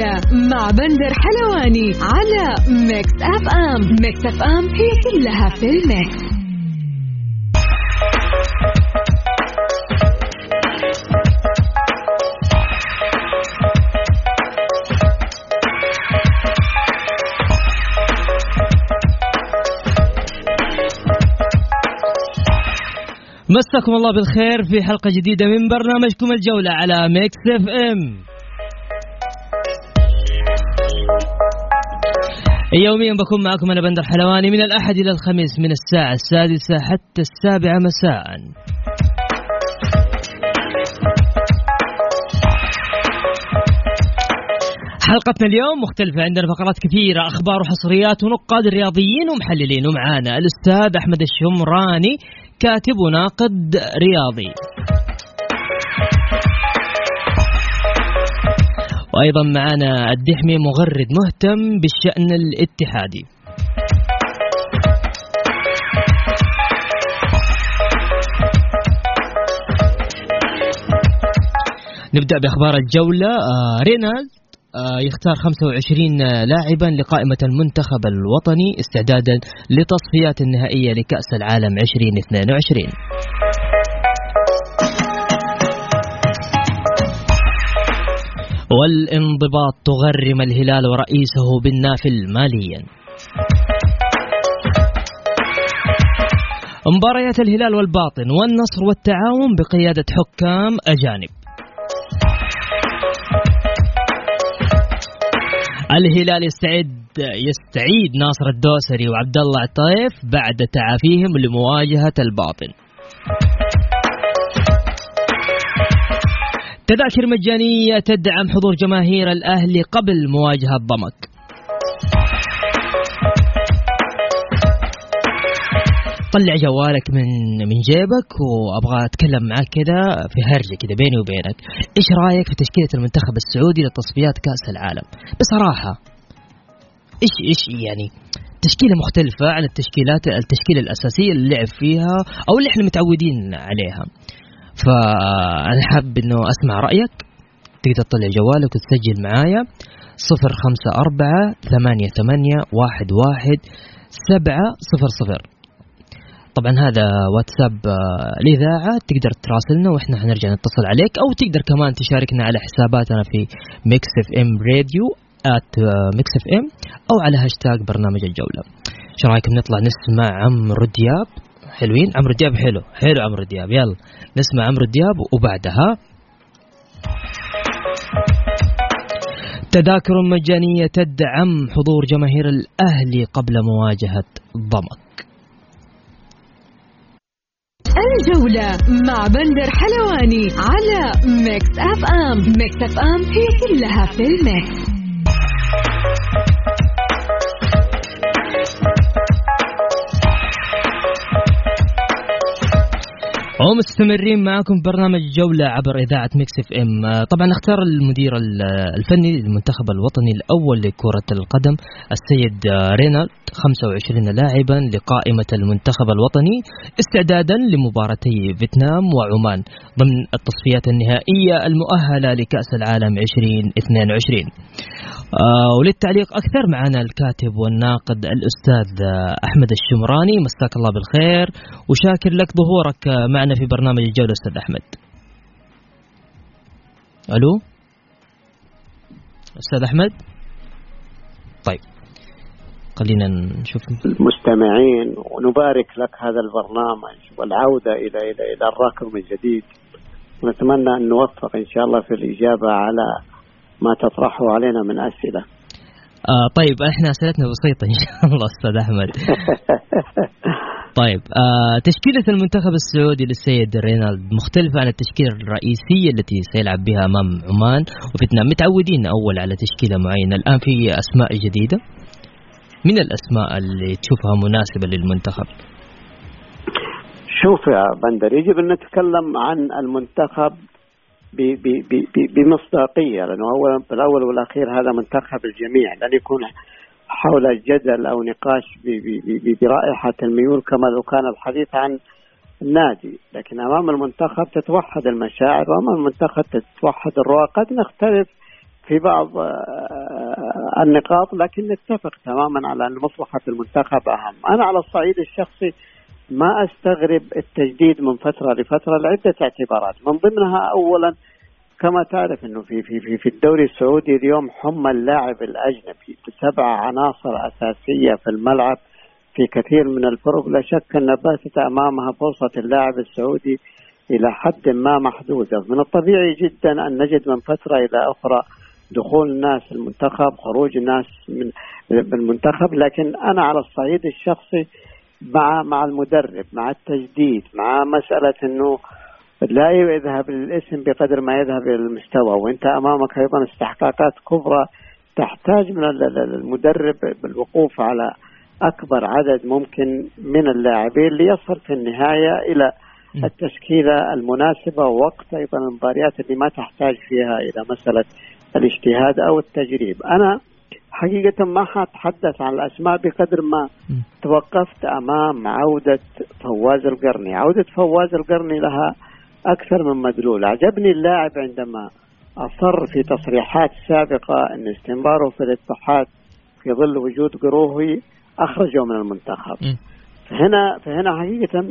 الجولة مع بندر حلواني على Mix FM Mix FM هي كلها في ال mix. مساكم الله بالخير في حلقة جديدة من برنامجكم الجولة على Mix FM يوميا بكون معكم أنا بندر حلواني من الأحد إلى الخميس من الساعة السادسة حتى السابعة مساء. حلقتنا اليوم مختلفة عندنا فقرات كثيرة أخبار وحصريات ونقاد رياضيين ومحللين. ومعانا الأستاذ أحمد الشمراني كاتب وناقد رياضي. وأيضا معنا الدحمي مغرد مهتم بالشأن الاتحادي. نبدأ بأخبار الجولة. آه رينالد آه، يختار 25 لاعبا لقائمة المنتخب الوطني استعدادا لتصفيات النهائية لكأس العالم 2022 والانضباط تغرم الهلال ورئيسه بالنافل ماليا مباريات الهلال والباطن والنصر والتعاون بقيادة حكام أجانب الهلال يستعد يستعيد ناصر الدوسري وعبد الله عطيف بعد تعافيهم لمواجهة الباطن. تذاكر مجانية تدعم حضور جماهير الأهلي قبل مواجهة ضمك. طلع جوالك من من جيبك وأبغى أتكلم معاك كذا في هرجة كذا بيني وبينك. إيش رأيك في تشكيلة المنتخب السعودي لتصفيات كأس العالم؟ بصراحة إيش إيش يعني تشكيلة مختلفة عن التشكيلات التشكيلة الأساسية اللي لعب فيها أو اللي إحنا متعودين عليها؟ فانا حاب إنه أسمع رأيك. تقدر تطلع جوالك وتسجل معايا. صفر خمسة أربعة ثمانية ثمانية واحد واحد سبعة صفر صفر. طبعا هذا واتساب آه، الإذاعة. تقدر تراسلنا وإحنا حنرجع نتصل عليك. أو تقدر كمان تشاركنا على حساباتنا في Mix FM Radio at Mix FM أو على هاشتاج برنامج الجولة. إيش رأيكم نطلع نسمع عمرو دياب؟ حلوين. عمرو دياب حلو. حلو عمرو دياب. يلا نسمع عمرو دياب وبعدها. تذاكر مجانية تدعم حضور جماهير الأهلي قبل مواجهة ضمك. الجولة مع بندر حلواني على Mix FM. Mix FM هي كلها في ال mix. ومستمرين معكم برنامج جولة عبر إذاعة Mix FM. طبعا اختار المدير الفني للمنتخب الوطني الأول لكرة القدم السيد رينارد 25 لاعبا لقائمة المنتخب الوطني استعدادا لمباراتي فيتنام وعمان ضمن التصفيات النهائية المؤهلة لكأس العالم 2022 آه وللتعليق أكثر معنا الكاتب والناقد الأستاذ أحمد الشمراني. مساك الله بالخير. وشاكر لك ظهورك معنا في برنامج الجولة أستاذ أحمد. ألو؟ أستاذ أحمد؟ طيب خلينا نشوف. المستمعين ونبارك لك هذا البرنامج والعودة إلى إلى إلى الراكب من جديد ونتمنى أن نوفق إن شاء الله في الإجابة على ما تطرحه علينا من أسئلة. آه طيب إحنا أسئلتنا بسيطة إن شاء الله أستاذ أحمد. طيب آه تشكيلة المنتخب السعودي للسيد رينالد مختلفة عن التشكيلة الرئيسية التي سيلعب بها امام عمان. وفيتنام متعودين أول على تشكيلة معينة. الآن في أسماء جديدة. من الأسماء اللي تشوفها مناسبة للمنتخب؟ شوف يا بندر يجب أن نتكلم عن المنتخب بمصداقية لأنه هو بالأول والأخير هذا منتخب الجميع لن يكون حول جدل أو نقاش برائحة الميول كما لو كان الحديث عن النادي. لكن أمام المنتخب تتوحد المشاعر وأمام المنتخب تتوحد الرؤى قد نختلف في بعض النقاط لكن نتفق تماما على أن مصلحة المنتخب أهم. أنا على الصعيد الشخصي ما أستغرب التجديد من فترة لفترة لعدة اعتبارات. من ضمنها أولا كما تعرف إنه في في في, في الدوري السعودي اليوم حم اللاعب الأجنبي بسبع عناصر أساسية في الملعب في كثير من الفرق. لا شك أن باتت أمامها فرصة اللاعب السعودي إلى حد ما محدودة، من الطبيعي جدا أن نجد من فترة إلى أخرى دخول الناس المنتخب، خروج الناس من المنتخب، لكن أنا على الصعيد الشخصي مع مع المدرب، مع التجديد، مع مسألة إنه لا يذهب للاسم بقدر ما يذهب إلى المستوى، وأنت أمامك أيضا استحقاقات كبرى تحتاج من المدرب بالوقوف على أكبر عدد ممكن من اللاعبين ليصل في النهاية إلى التشكيلة المناسبة ووقت أيضا المباريات اللي ما تحتاج فيها إلى مسألة الاجتهاد أو التجريب. أنا حقيقة ما حتحدث عن الأسماء بقدر ما توقفت أمام عودة فواز القرني، عودة فواز القرني لها أكثر من مدلول، عجبني اللاعب عندما أصر في تصريحات سابقة أن استمراره في الاتحاد في ظل وجود قروهي أخرجه من المنتخب. فهنا فهنا حقيقة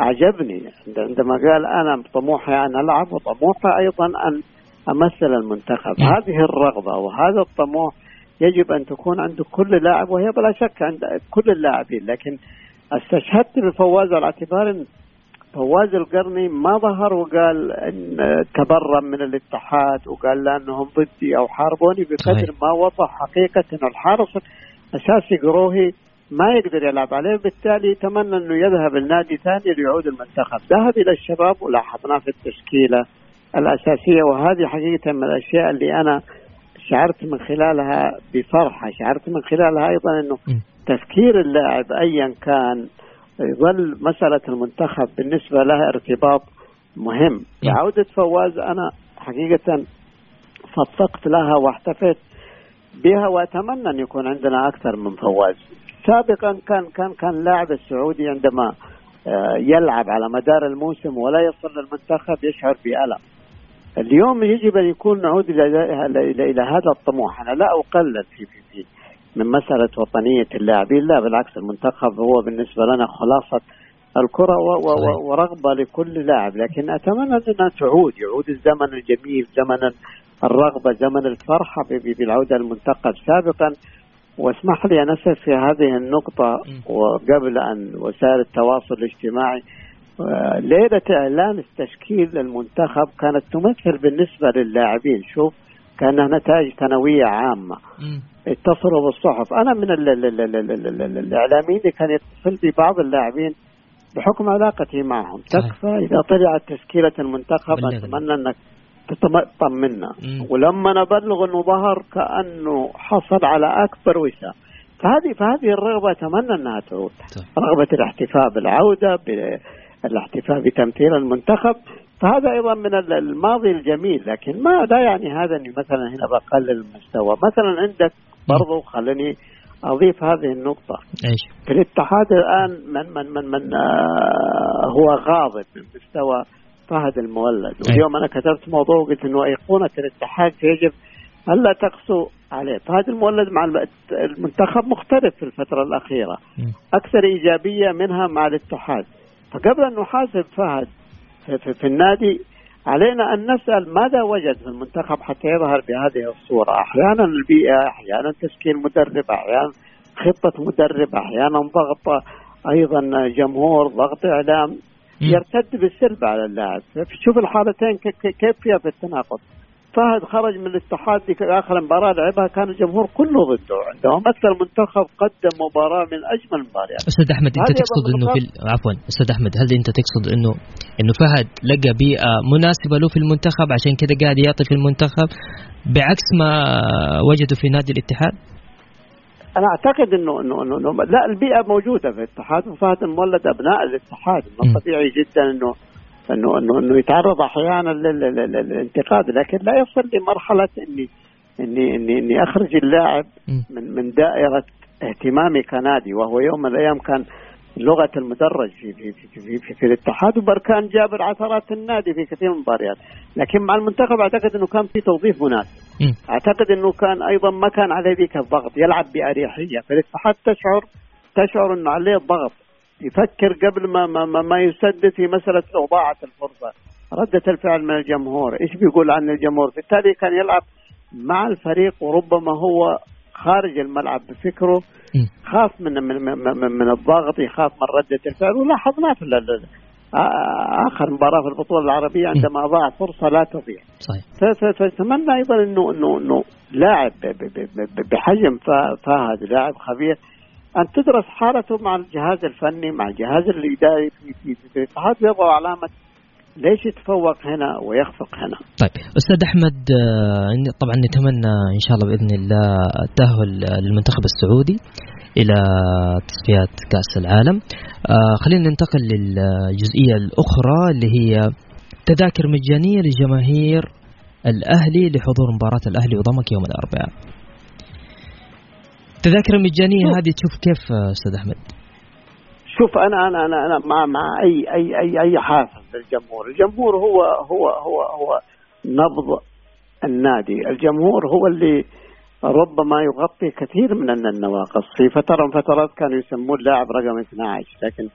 أعجبني. عندما قال أنا طموحي أن ألعب وطموحي أيضا أن أمثل المنتخب. هذه الرغبة وهذا الطموح يجب أن تكون عند كل لاعب وهي بلا شك عند كل اللاعبين. لكن استشهدت بفواز على اعتبار فواز القرني ما ظهر وقال إن تبرم من الاتحاد وقال لأنهم ضدي أو حاربوني بقدر ما وضح حقيقة انه الحارس الأساسي قروهي ما يقدر يلعب عليه بالتالي يتمنى إنه يذهب النادي ثاني ليعود المنتخب. ذهب إلى الشباب ولاحظناه في التشكيلة الأساسية وهذه حقيقة من الأشياء اللي أنا شعرت من خلالها بفرحة شعرت من خلالها أيضا إنه تفكير اللاعب ايا كان يظل مسألة المنتخب بالنسبة لها ارتباط مهم. بعودة فواز أنا حقيقة صفقت لها واحتفيت بها وأتمنى أن يكون عندنا أكثر من فواز. سابقا كان كان كان اللاعب السعودي عندما آه، يلعب على مدار الموسم ولا يصل للمنتخب يشعر بألم. اليوم يجب أن يكون نعود إلى, إلى هذا الطموح. أنا لا أقلل في في في من مسألة وطنية اللاعبين لا بالعكس المنتخب هو بالنسبة لنا خلاصة الكرة ورغبة لكل لاعب. لكن أتمنى أنها تعود. يعود الزمن الجميل زمن الرغبة زمن الفرحة بالعودة للمنتخب. سابقا واسمح لي أن أسف في هذه النقطة وقبل أن وسائل التواصل الاجتماعي آه، ليلة إعلان التشكيل للمنتخب كانت تمثل بالنسبة للاعبين. شوف كأنها نتائج ثانوية عامة. اتصلوا بالصحف. أنا من الإعلاميين اللي كان يتصل بي بعض اللاعبين بحكم علاقتي معهم. تكفى إذا طلعت تشكيله المنتخب أتمنى أنك طمنا ولما نبلغ انه ظهر كأنه حصل على أكبر وسام. فهذه فهذه الرغبة أتمنى أنها تعود. رغبة الاحتفاء بالعودة بالاحتفاء بتمثيل المنتخب. فهذا أيضا من الماضي الجميل لكن ما لا يعني هذا إني مثلا هنا بقلل المستوى؟ مثلا عندك برضو خليني أضيف هذه النقطة. إيش؟ في الاتحاد الآن من من من من آه هو غاضب من مستوى فهد المولد. واليوم أنا كتبت موضوع وقلت إنه ايقونه الاتحاد يجب الا تقسو عليه. فهد المولد مع المنتخب مختلف في الفترة الأخيرة. أكثر إيجابية منها مع الاتحاد. فقبل أن نحاسب فهد في, في, النادي علينا أن نسأل ماذا وجد في المنتخب حتى يظهر بهذه الصورة؟ أحيانا البيئة أحيانا تشكيل مدرب أحيانا خطة مدرب أحيانا ضغط أيضا جمهور ضغط إعلام. يرتد بالسلب على اللاعب. شوف الحالتين كيف فيها في التناقض؟ فهد خرج من الاتحاد في آخر مباراة لعبها كان الجمهور كله ضده. عندهم؟ مثل المنتخب قدم مباراة من أجمل المباريات. أستاذ أحمد أنت تقصد إنه في عفوا أستاذ أحمد هل أنت تقصد انه إنه فهد لقى بيئة مناسبة له في المنتخب عشان كذا قاعد يعطي في المنتخب بعكس ما وجدوا في نادي الاتحاد؟ أنا أعتقد انه انه انه, إنه لا البيئة موجودة في الاتحاد وفهد المولد أبناء الاتحاد من الطبيعي جدا إنه إنه إنه إنه يتعرض أحيانا للانتقاد لكن لا يصل لمرحلة اني اني اني إني أخرج اللاعب من من دائرة اهتمامي كنادي وهو يوم من الأيام كان لغة المدرج في في في, في, في, في الاتحاد وبركان جاب عثرات النادي في كثير من المباريات. لكن مع المنتخب أعتقد إنه كان في توظيف مناسب. أعتقد إنه كان أيضا ما كان عليه ذيك الضغط يلعب بأريحية. في الاتحاد تشعر تشعر إنه عليه الضغط يفكر قبل ما ما, ما, ما يسدد في مسألة لو ضاعت الفرصة. ردة الفعل من الجمهور. إيش بيقول عن الجمهور؟ بالتالي كان يلعب مع الفريق وربما هو خارج الملعب بفكره خاف من من من, من الضغط يخاف من ردة الفعل ولاحظناه في آخر مباراة في البطولة العربية عندما ضاع فرصة لا تضيع. صحيح. فاتمنى أيضا انه انه إنه لاعب بحجم فهد لاعب خبير. أن تدرس حالته مع الجهاز الفني مع الجهاز الإداري في في في الاتحاد يضع علامة ليش يتفوق هنا ويخفق هنا. طيب أستاذ أحمد آه، طبعا نتمنى إن شاء الله بإذن الله التأهل للمنتخب السعودي إلى تصفيات كأس العالم. آه، خلينا ننتقل للجزئية الأخرى اللي هي تذاكر مجانية لجماهير الأهلي لحضور مباراة الأهلي وضمك يوم الأربعاء. التذاكر المجانيه هذه؟ تشوف كيف أستاذ أحمد. شوف أنا أنا أنا أنا مع مع أي أي أي أي حافز للجمهور، الجمهور هو هو هو هو نبض النادي، الجمهور هو اللي ربما يغطي كثير من النواقص، في فترة من فترات كانوا يسمون اللاعب رقم 12 لكن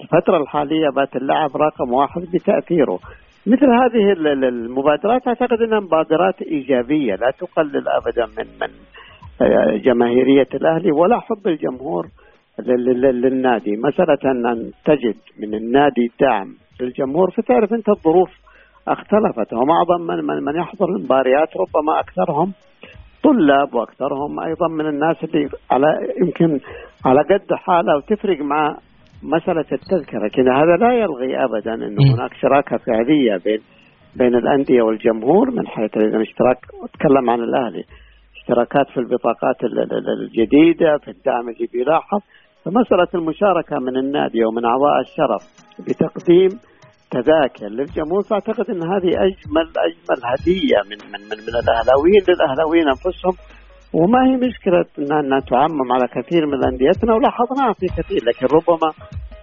الفترة الحالية بات اللاعب رقم واحد بتأثيره. مثل هذه المبادرات أعتقد أنها مبادرات إيجابية لا تقلل ابدا من من جماهيرية الأهلي ولا حب الجمهور للنادي. مسألة أن تجد من النادي دعم للجمهور فتعرف أنت الظروف اختلفت. ومعظم من, من, من يحضر المباريات ربما أكثرهم طلاب وأكثرهم أيضا من الناس اللي على يمكن على قد حاله وتفرق مع مسألة التذكرة. لكن هذا لا يلغي ابدا انه هناك شراكة فعلية بين بين الأندية والجمهور من حيث الاشتراك أتكلم عن الأهلي. اشتراكات في البطاقات الجديدة في الدعم اللي بيلاحظ. فمسألة المشاركة من النادي ومن أعضاء الشرف بتقديم تذاكر للجمهور فأعتقد أن هذه أجمل أجمل هدية من من من, من الأهلاويين للأهلاويين أنفسهم. وما هي مشكلة أنها تعمم على كثير من أنديتنا ولاحظناها في كثير لكن ربما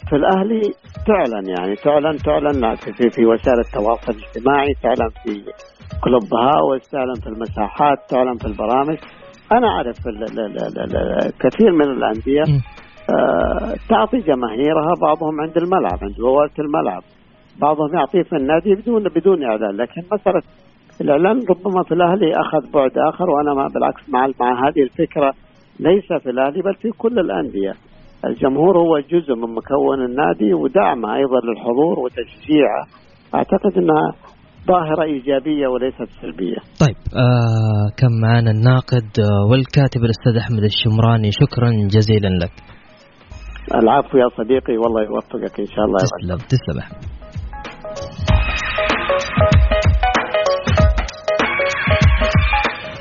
في الأهلي تعلن يعني تعلن تعلن في, في وسائل التواصل الاجتماعي تعلن في كلوب هاوس تعلن في المساحات تعلن في البرامج. أنا أعرف كثير من الأندية آه، تعطي جماهيرها بعضهم عند الملعب عند بوابة الملعب. بعضهم يعطيه في النادي بدون بدون إعلان. لكن مسألة الإعلان ربما في الأهلي أخذ بعد آخر وأنا ما بالعكس مع مع هذه الفكرة ليس في الأهلي بل في كل الأندية. الجمهور هو جزء من مكون النادي ودعمه أيضا للحضور وتشجيعه. أعتقد إنها ظاهرة إيجابية وليست سلبية. طيب آه كم معنا الناقد والكاتب الأستاذ أحمد الشمراني شكرا جزيلا لك. العفو يا صديقي والله يوفقك إن شاء الله تسلم تسلم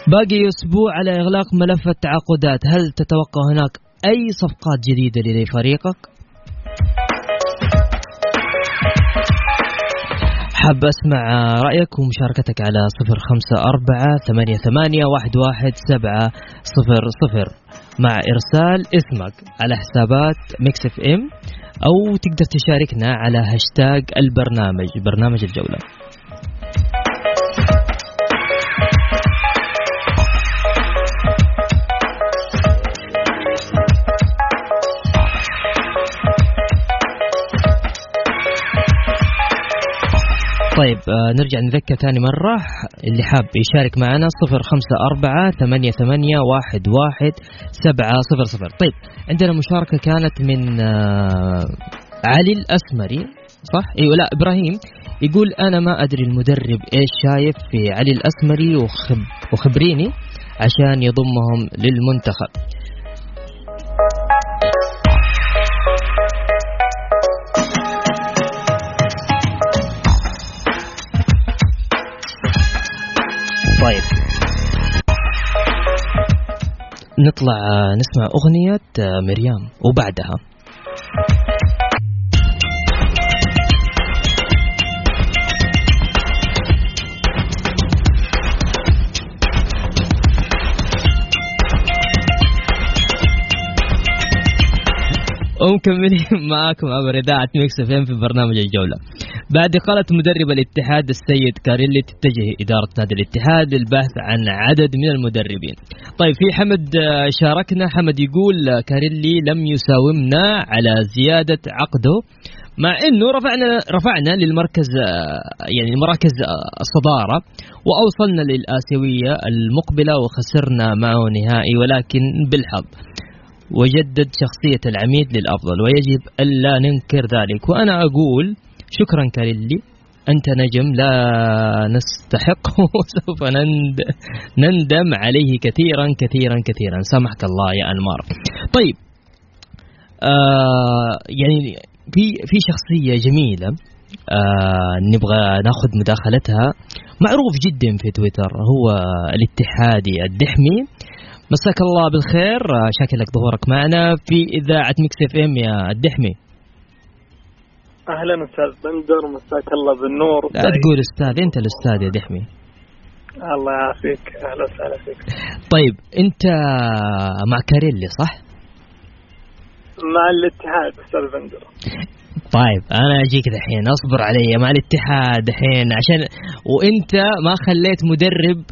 باقي أسبوع على إغلاق ملف التعاقدات هل تتوقع هناك أي صفقات جديدة لفريقك حاب أسمع رايك ومشاركتك على صفر خمسة أربعة ثمانية ثمانية واحد واحد سبعة صفر صفر. مع إرسال اسمك على حسابات Mix FM أو تقدر تشاركنا على هاشتاج البرنامج برنامج الجولة. طيب آه نرجع نذكر ثاني مرة. اللي حاب يشارك معنا صفر خمسة أربعة ثمانية ثمانية واحد واحد سبعة صفر صفر. طيب عندنا مشاركة كانت من آه علي الأسمري صح؟ إيوه لا إبراهيم. يقول أنا ما أدري المدرب إيش شايف في علي الأسمري وخب وخبريني عشان يضمهم للمنتخب. طيب نطلع نسمع أغنية مريم وبعدها ومكملين معاكم عبر إذاعة ميكس في برنامج الجولة. بعد إقالة مدرب الاتحاد السيد كاريلي تتجه إدارة نادي الاتحاد للبحث عن عدد من المدربين. طيب في حمد آه، شاركنا. حمد يقول آه، كاريلي لم يساومنا على زيادة عقده مع إنه رفعنا رفعنا للمركز آه، يعني مراكز الصدارة وأوصلنا للآسيوية المقبلة وخسرنا معه نهائي ولكن بالحظ. وجدد شخصية العميد للأفضل ويجب ألا ننكر ذلك. وأنا أقول شكرا كاريلي أنت نجم لا نستحق وسوف نندم عليه كثيرا كثيرا كثيرا. سامحك الله يا أنمار. طيب آه يعني في في شخصية جميلة آه نبغى نأخذ مداخلتها. معروف جدا في تويتر هو الاتحادي الدحمي. مساك الله بالخير. شكرا لظهورك معنا في إذاعة Mix FM يا الدحمي. أهلا أستاذ بندر مساك الله بالنور. لا تقول أستاذ أنت الأستاذ يا دحمي. الله يعافيك أهلا وسهلا فيك. طيب أنت مع كاريلي صح؟ مع الاتحاد أستاذ بندر. طيب أنا أجيك دحين أصبر علي مع الاتحاد دحين عشان وأنت ما خليت مدرب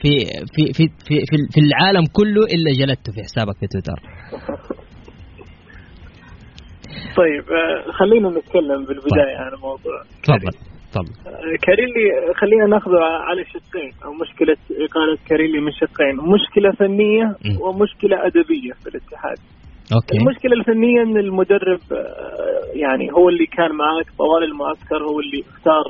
في في في في في, في العالم كله إلا جلدته في حسابك في تويتر. طيب آه، خلينا نتكلم بالبداية طيب. عن موضوع تفضل تفضل آه، كاريلي خلينا ناخذه على شقين أو مشكلة إقالة كاريلي من شقين مشكلة فنية م. ومشكلة أدبية في الاتحاد okay المشكلة الفنية إن المدرب آه، يعني هو اللي كان معك طوال المعسكر هو اللي اختار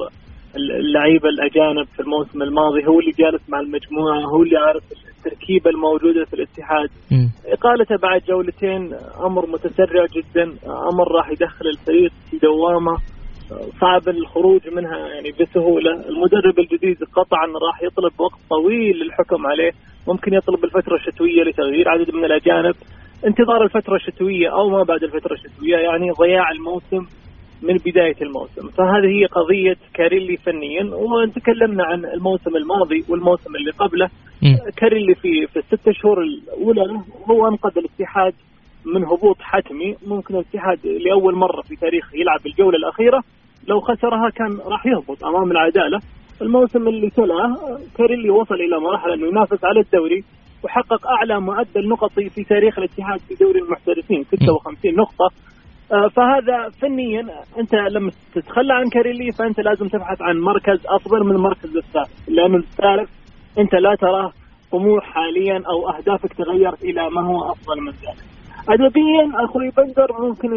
اللعيبة الأجانب في الموسم الماضي هو اللي جالس مع المجموعة هو اللي عارف التركيبة الموجودة في الاتحاد. م. إقالته بعد جولتين أمر متسرع جدا أمر راح يدخل الفريق في دوامة صعب الخروج منها يعني بسهولة. المدرب الجديد قطعا راح يطلب وقت طويل للحكم عليه ممكن يطلب الفترة الشتوية لتغيير عدد من الأجانب. انتظار الفترة الشتوية أو ما بعد الفترة الشتوية يعني ضياع الموسم من بداية الموسم، فهذه هي قضية كاريلي فنيا وتكلمنا عن الموسم الماضي والموسم اللي قبله. كاريلي في في الست شهور الأولى هو أنقذ الاتحاد من هبوط حتمي، ممكن الاتحاد لأول مرة في تاريخه يلعب الجوله الأخيرة لو خسرها كان راح يهبط أمام العدالة، الموسم اللي تلاه كاريلي وصل إلى مرحله أنه ينافس على الدوري وحقق أعلى معدل نقطي في تاريخ الاتحاد في دوري المحترفين 56 نقطة. آه، فهذا فنيا أنت لما تتخلى عن كاريلي فأنت لازم تبحث عن مركز افضل من المركز الثالث لأنه الثالث أنت لا تراه طموح حاليا أو أهدافك تغيرت إلى ما هو أفضل من ذلك. ادبيا أخوي بندر ممكن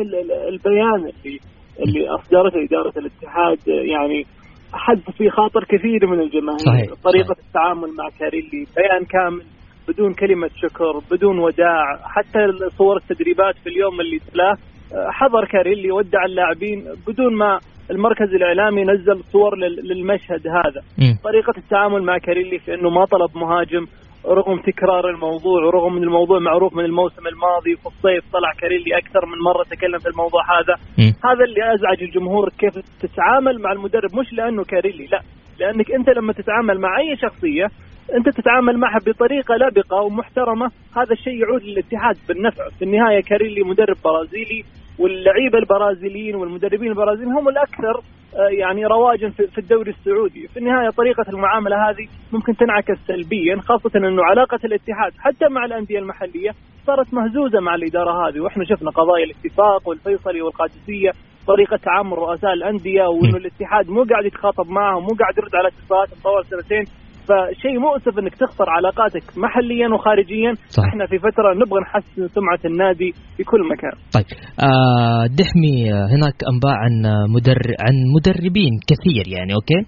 البيان اللي اللي أصدرته إدارة الاتحاد يعني حد في خاطر كثير من الجماهير صحيح. طريقة صحيح. التعامل مع كاريلي بيان كامل بدون كلمة شكر بدون وداع حتى صور التدريبات في اليوم اللي تلاه حضر كاريلي ودع اللاعبين بدون ما المركز الإعلامي نزل صور للمشهد هذا م. طريقة التعامل مع كاريلي في انه ما طلب مهاجم رغم تكرار الموضوع ورغم إن الموضوع معروف من الموسم الماضي في الصيف طلع كاريلي أكثر من مرة تكلم في الموضوع هذا م. هذا اللي أزعج الجمهور كيف تتعامل مع المدرب مش لأنه كاريلي لا لأنك أنت لما تتعامل مع أي شخصية أنت تتعامل معها بطريقة لبقة ومحترمه هذا الشيء يعود للاتحاد بالنفع. في النهاية كاريلي مدرب برازيلي واللعيبة البرازيليين والمدربين البرازيليين هم الأكثر آه، يعني رواجا في الدوري السعودي. في النهاية طريقة المعاملة هذه ممكن تنعكس سلبيا خاصة إنه علاقة الاتحاد حتى مع الأندية المحلية صارت مهزوزة مع الإدارة هذه. وإحنا شفنا قضايا الاتفاق والفيصلي والقادسية طريقة تعامل رؤساء الأندية وإنه الاتحاد مو قاعد يتخاطب معهم مو قاعد يرد على اتصالات طوال سنتين. فشيء مؤسف إنك تخسر علاقاتك محليا وخارجيا. صح. إحنا في فترة نبغى نحسن سمعة النادي في كل مكان. طيب آه دحمي هناك أنباء عن مدر عن مدربين كثير يعني okay؟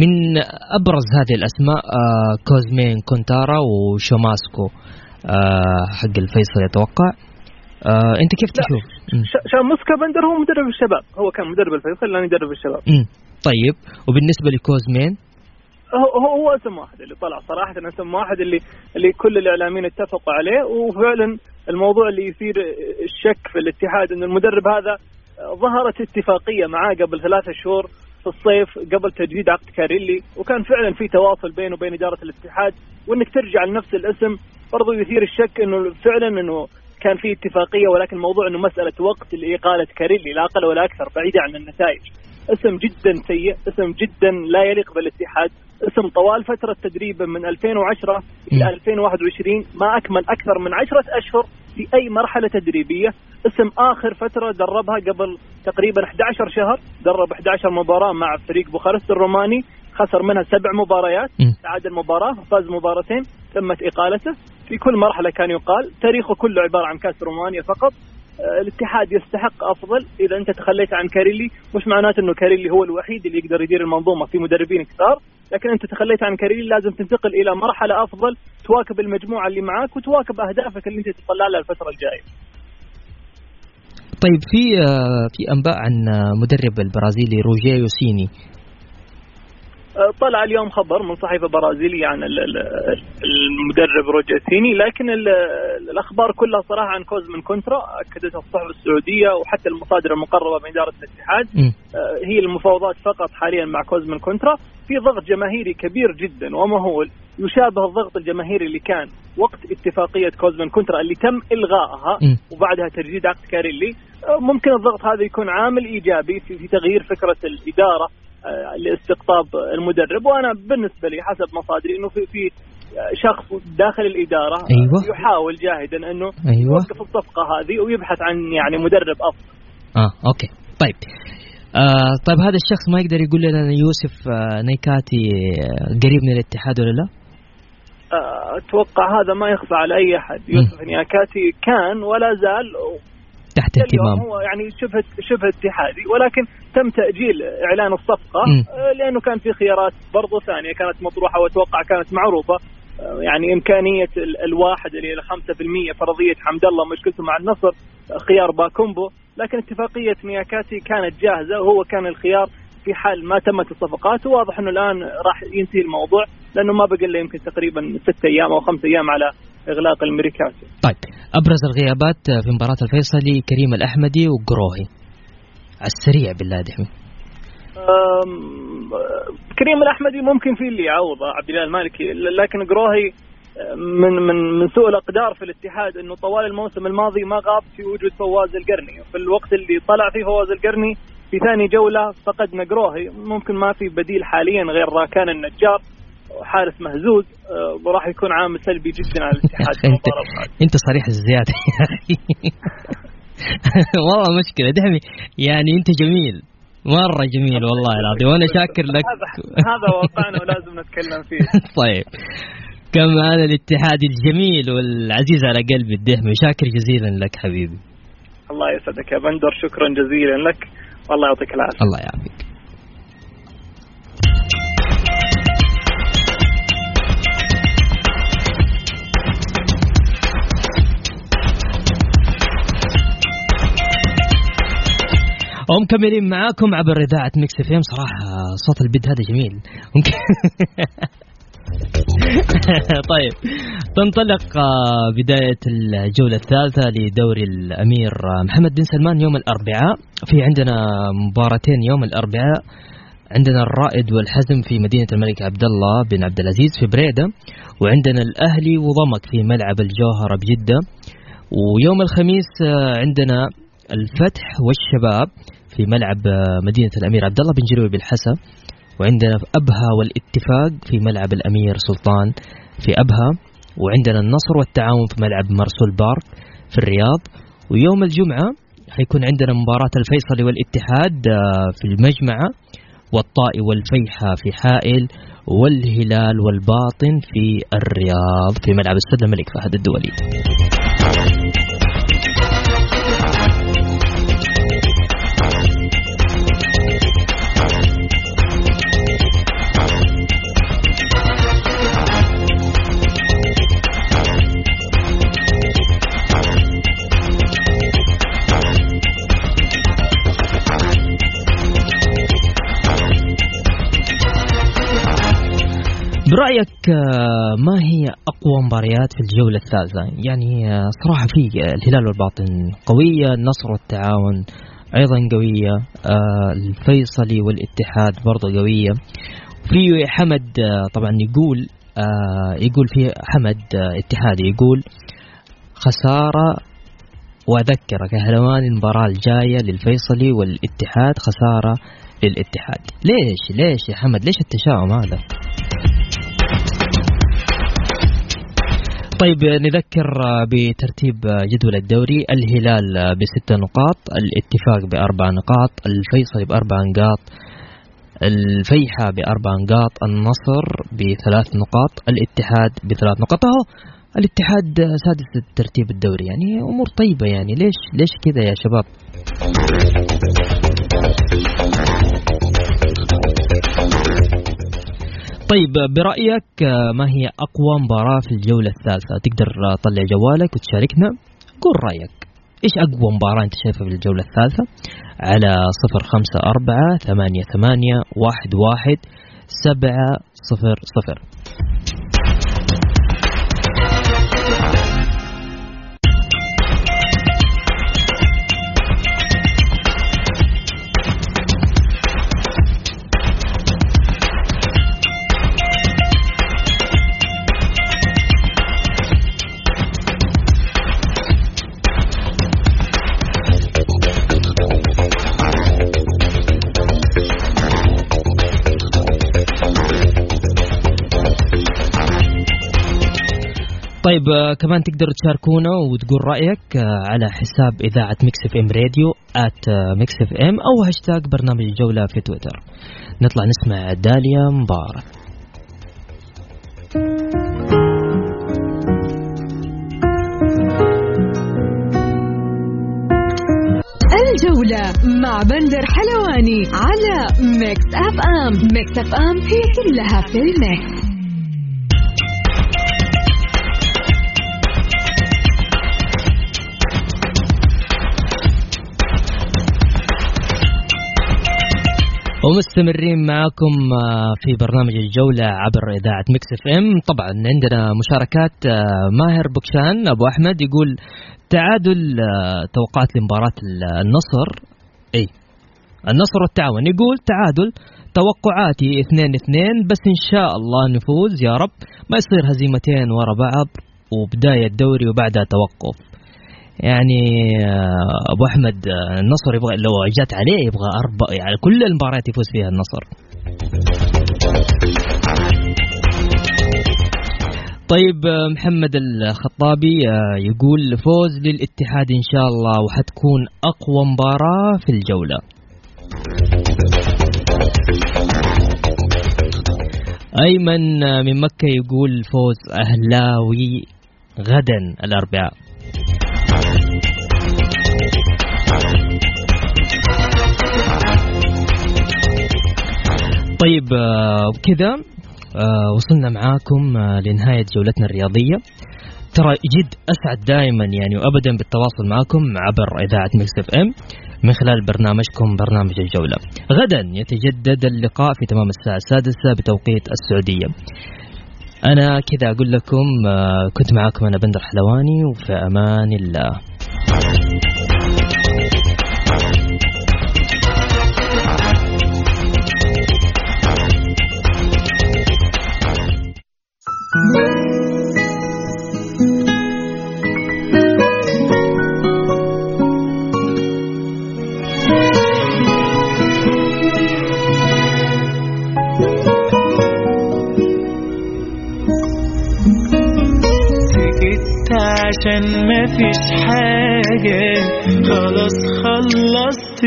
من أبرز هذه الأسماء آه كوزمين كونترا وشاموسكا. آه حق الفيصل يتوقع. آه أنت كيف تشوف؟ شاموسكا بندر هو مدرب الشباب. هو كان مدرب الفيصل الان يدرب الشباب. مم. طيب وبالنسبة لكوزمين هو هو اسم واحد اللي طلع صراحة اسم واحد اللي اللي كل الإعلاميين اتفقوا عليه وفعلا الموضوع اللي يثير الشك في الاتحاد إن المدرب هذا ظهرت اتفاقية معاه قبل ثلاثة شهور في الصيف قبل تجديد عقد كاريلي وكان فعلا في تواصل بينه وبين إدارة الاتحاد وإنك ترجع لنفس الاسم برضو يثير الشك إنه فعلا إنه كان في اتفاقية ولكن الموضوع إنه مسألة وقت لإقالة كاريلي لا أقل ولا أكثر بعيدا عن النتائج. اسم جدا سيء اسم جدا لا يليق بالاتحاد. اسم طوال فترة تدريبه من 2010 إلى 2021 ما أكمل أكثر من عشرة أشهر في أي مرحلة تدريبية. اسم آخر فترة دربها قبل تقريبا 11 شهر درب 11 مباراة مع فريق بوخارست الروماني خسر منها سبع مباريات تعادل مباراة فاز مباراتين تمت إقالته. في كل مرحلة كان يقال تاريخه كله عبارة عن كأس رومانيا فقط. الاتحاد يستحق أفضل إذا أنت تخليت عن كاريلي مش معناته إنه كاريلي هو الوحيد اللي يقدر يدير المنظومة في مدربين كثار لكن أنت تخليت عن كاريلي لازم تنتقل إلى مرحلة أفضل تواكب المجموعة اللي معاك وتواكب أهدافك اللي أنت تطلع لها الفترة الجاية. طيب في آه، في أنباء عن مدرب البرازيلي روجيريو سيني. آه، طلع اليوم خبر من صحيفة برازيلية عن المدرب روجيتيني لكن الأخبار كلها صراحة عن كوزمن كونترا اكدتها الصحف السعودية وحتى المصادر المقربة من إدارة الاتحاد. آه، هي المفاوضات فقط حاليا مع كوزمن كونترا. في ضغط جماهيري كبير جدا ومهول يشابه الضغط الجماهيري اللي كان وقت اتفاقية كوزمن كونترا اللي تم إلغائها وبعدها تجديد عقد كاريلي آه، ممكن الضغط هذا يكون عامل إيجابي في تغيير فكرة الإدارة آه، لاستقطاب المدرب. وأنا بالنسبة لي حسب مصادري إنه في في شخص داخل الإدارة أيوة. يحاول جاهدا أنه أيوة. يوقف الصفقة هذه ويبحث عن يعني مدرب أفضل. آه أوكي طيب آه طيب هذا الشخص ما يقدر يقول لنا يوسف آه نيكاتي آه قريب من الاتحاد ولا لا؟ آه، أتوقع هذا ما يخفى على أي أحد يوسف نيكاتي كان ولا زال تحت اهتمام هو يعني شبه شبه اتحادي ولكن تم تأجيل إعلان الصفقة م. آه، لأنه كان في خيارات برضو ثانية كانت مطروحة وأتوقع كانت معروفة يعني إمكانية الواحد اللي 5% فرضية حمد الله مشكلته مع النصر خيار باكامبو لكن اتفاقية مياكاتي كانت جاهزة وهو كان الخيار في حال ما تمت الصفقات وواضح إنه الآن راح ينتهي الموضوع لأنه ما بقى إلا يمكن تقريبا ست أيام أو خمس أيام على إغلاق الميركاتو. طيب أبرز الغيابات في مباراة الفيصلي كريم الأحمدي وقروهي. على السريع بالله دحمي. كريم الأحمدي ممكن في اللي يعوضه عبد الله المالكي لكن قروهي من من من سوء الأقدار في الاتحاد إنه طوال الموسم الماضي ما غاب في وجود فواز القرني. في الوقت اللي طلع فيه فواز القرني في ثاني جولة فقدنا قروهي. ممكن ما في بديل حاليا غير راكان النجار حارس مهزوز آه، وراح يكون عامل سلبي جدا على الاتحاد. انت, أنت صريح الزيادة يا أخي. والله مشكلة. دحمي يعني أنت جميل. مرة جميل والله العظيم وأنا شاكر لك. هذا واقعنا ولازم نتكلم فيه. طيب. كم هذا الاتحاد الجميل والعزيز على قلبي الدهمي شاكر جزيلا لك حبيبي. الله يسعدك يا بندر شكرا جزيلا لك. والله يعطيك العافية. الله يعافيك. ومكملين معاكم عبر إذاعة Mix FM. صراحة صوت ال bed هذا جميل. طيب. تنطلق آه، بداية الجولة الثالثة لدوري الأمير آه، محمد بن سلمان يوم الأربعاء. في عندنا مباراتين يوم الأربعاء. عندنا الرائد والحزم في مدينة الملك عبد الله بن عبد العزيز في بريدة. وعندنا الأهلي وضمك في ملعب الجوهرة بجدة. ويوم الخميس آه، عندنا الفتح والشباب في ملعب مدينة الأمير عبد الله بن جلوي بالحسا وعندنا في أبها والاتفاق في ملعب الأمير سلطان في أبها وعندنا النصر والتعاون في ملعب مرسول بارك في الرياض ويوم الجمعة حيكون عندنا مباراة الفيصلي والاتحاد آه، في المجمعة والطائي والفيحة في حائل والهلال والباطن في الرياض في ملعب السد الملك فهد الدولي. برأيك آه، ما هي أقوى مباريات في الجولة الثالثة؟ يعني آه، صراحة في الهلال والباطن قوية النصر والتعاون أيضا قوية آه، الفيصلي والاتحاد برضه قوية. في حمد طبعا يقول يقول في حمد اتحادي يقول خسارة وأذكرك يا هلوان المباراة الجاية للفيصلي والاتحاد خسارة للاتحاد. ليش؟ ليش يا حمد؟ ليش التشاؤم هذا؟ طيب نذكر بترتيب جدول الدوري. الهلال بست نقاط الاتفاق بأربع نقاط الفيصلي بأربع نقاط الفيحة بأربع نقاط النصر بثلاث نقاط الاتحاد بثلاث نقاط. أهو الاتحاد سادس الترتيب الدوري. يعني أمور طيبة يعني. ليش ليش كذا يا شباب؟ طيب برأيك ما هي أقوى مباراة في الجولة الثالثة؟ تقدر تطلع جوالك وتشاركنا؟ قول رأيك. إيش أقوى مباراة أنت شايفها في الجولة الثالثة؟ على صفر خمسة أربعة ثمانية ثمانية واحد واحد سبعة صفر صفر. طيب آه، كمان تقدروا تشاركونا وتقول رأيك آه، على حساب إذاعة Mix FM radio at Mix FM أو هاشتاج برنامج الجولة في تويتر. نطلع نسمع داليا مبارك. الجولة مع بندر حلواني على Mix FM. Mix FM هي كلها في ال mix. ومستمرين معاكم آه، في برنامج الجولة عبر إذاعة Mix FM. طبعا عندنا مشاركات آه، ماهر بكشان أبو أحمد يقول تعادل آه، توقعات لمباراة النصر. أي النصر والتعاون. يقول تعادل توقعاتي اثنين اثنين بس إن شاء الله نفوز يا رب. ما يصير هزيمتين ورا بعض وبداية دوري وبعدها توقف. يعني آه، أبو أحمد آه، النصر يبغى لو جات عليه يبغى أربع يعني كل المباريات يفوز فيها النصر. طيب آه، محمد الخطابي يقول فوز للاتحاد إن شاء الله وحتكون أقوى مباراة في الجولة. أيمن من مكة يقول فوز أهلاوي غدا الأربعاء. طيب آه، آه، وصلنا معاكم آه، لنهاية جولتنا الرياضية. ترى جد أسعد دائما يعني وأبدا بالتواصل معكم عبر إذاعة Mix FM من خلال برنامجكم برنامج الجولة. غدا يتجدد اللقاء في تمام الساعة السادسة بتوقيت السعودية. أنا كذا أقول لكم كنت معاكم أنا بندر حلواني وفي أمان الله. مفيش حاجة. خلاص خلصت.